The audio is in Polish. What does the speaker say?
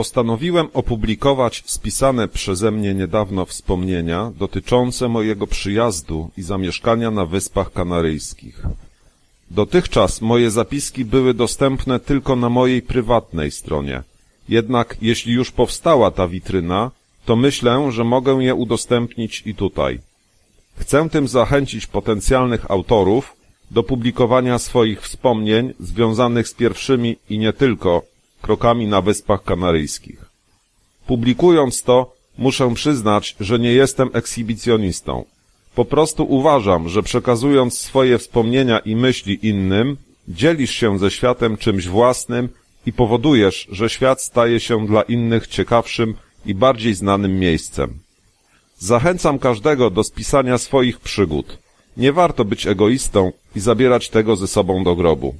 postanowiłem opublikować spisane przeze mnie niedawno wspomnienia dotyczące mojego przyjazdu i zamieszkania na Wyspach Kanaryjskich. Dotychczas moje zapiski były dostępne tylko na mojej prywatnej stronie. Jednak jeśli już powstała ta witryna, to myślę, że mogę je udostępnić i tutaj. Chcę tym zachęcić potencjalnych autorów, do publikowania swoich wspomnień związanych z pierwszymi i nie tylko krokami na Wyspach Kanaryjskich. Publikując to, muszę przyznać, że nie jestem ekshibicjonistą. Po prostu uważam, że przekazując swoje wspomnienia i myśli innym, dzielisz się ze światem czymś własnym i powodujesz, że świat staje się dla innych ciekawszym i bardziej znanym miejscem. Zachęcam każdego do spisania swoich przygód. Nie warto być egoistą i zabierać tego ze sobą do grobu.